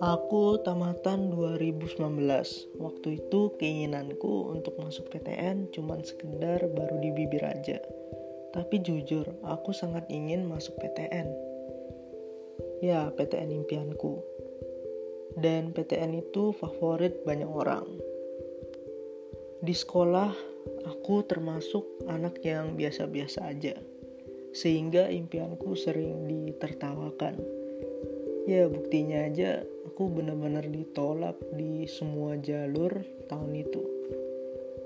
Aku tamatan 2019. Waktu itu keinginanku untuk masuk PTN cuman sekedar baru di bibir aja. Tapi jujur, aku sangat ingin masuk PTN. Ya, PTN impianku. Dan PTN itu favorit banyak orang. Di sekolah, aku termasuk anak yang biasa-biasa aja. Sehingga impianku sering ditertawakan. Ya, buktinya aja aku benar-benar ditolak di semua jalur tahun itu.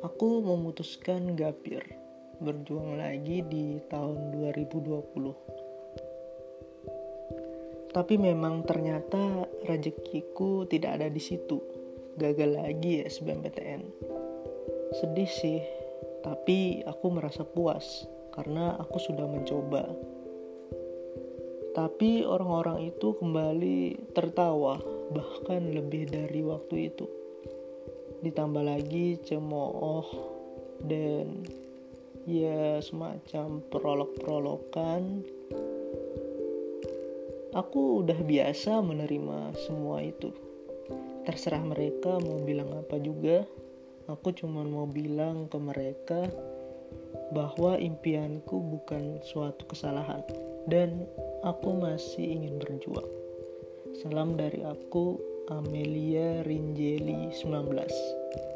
Aku memutuskan gapir, berjuang lagi di tahun 2020. Tapi memang ternyata rezekiku tidak ada di situ. Gagal lagi ya SBMPTN. Sedih sih, tapi aku merasa puas karena aku sudah mencoba. Tapi orang-orang itu kembali tertawa, bahkan lebih dari waktu itu. Ditambah lagi cemooh dan ya semacam prolog-prologan. Aku udah biasa menerima semua itu. Terserah mereka mau bilang apa juga. Aku cuma mau bilang ke mereka bahwa impianku bukan suatu kesalahan dan aku masih ingin berjuang. Salam dari aku, Amelia Rinjeli 19.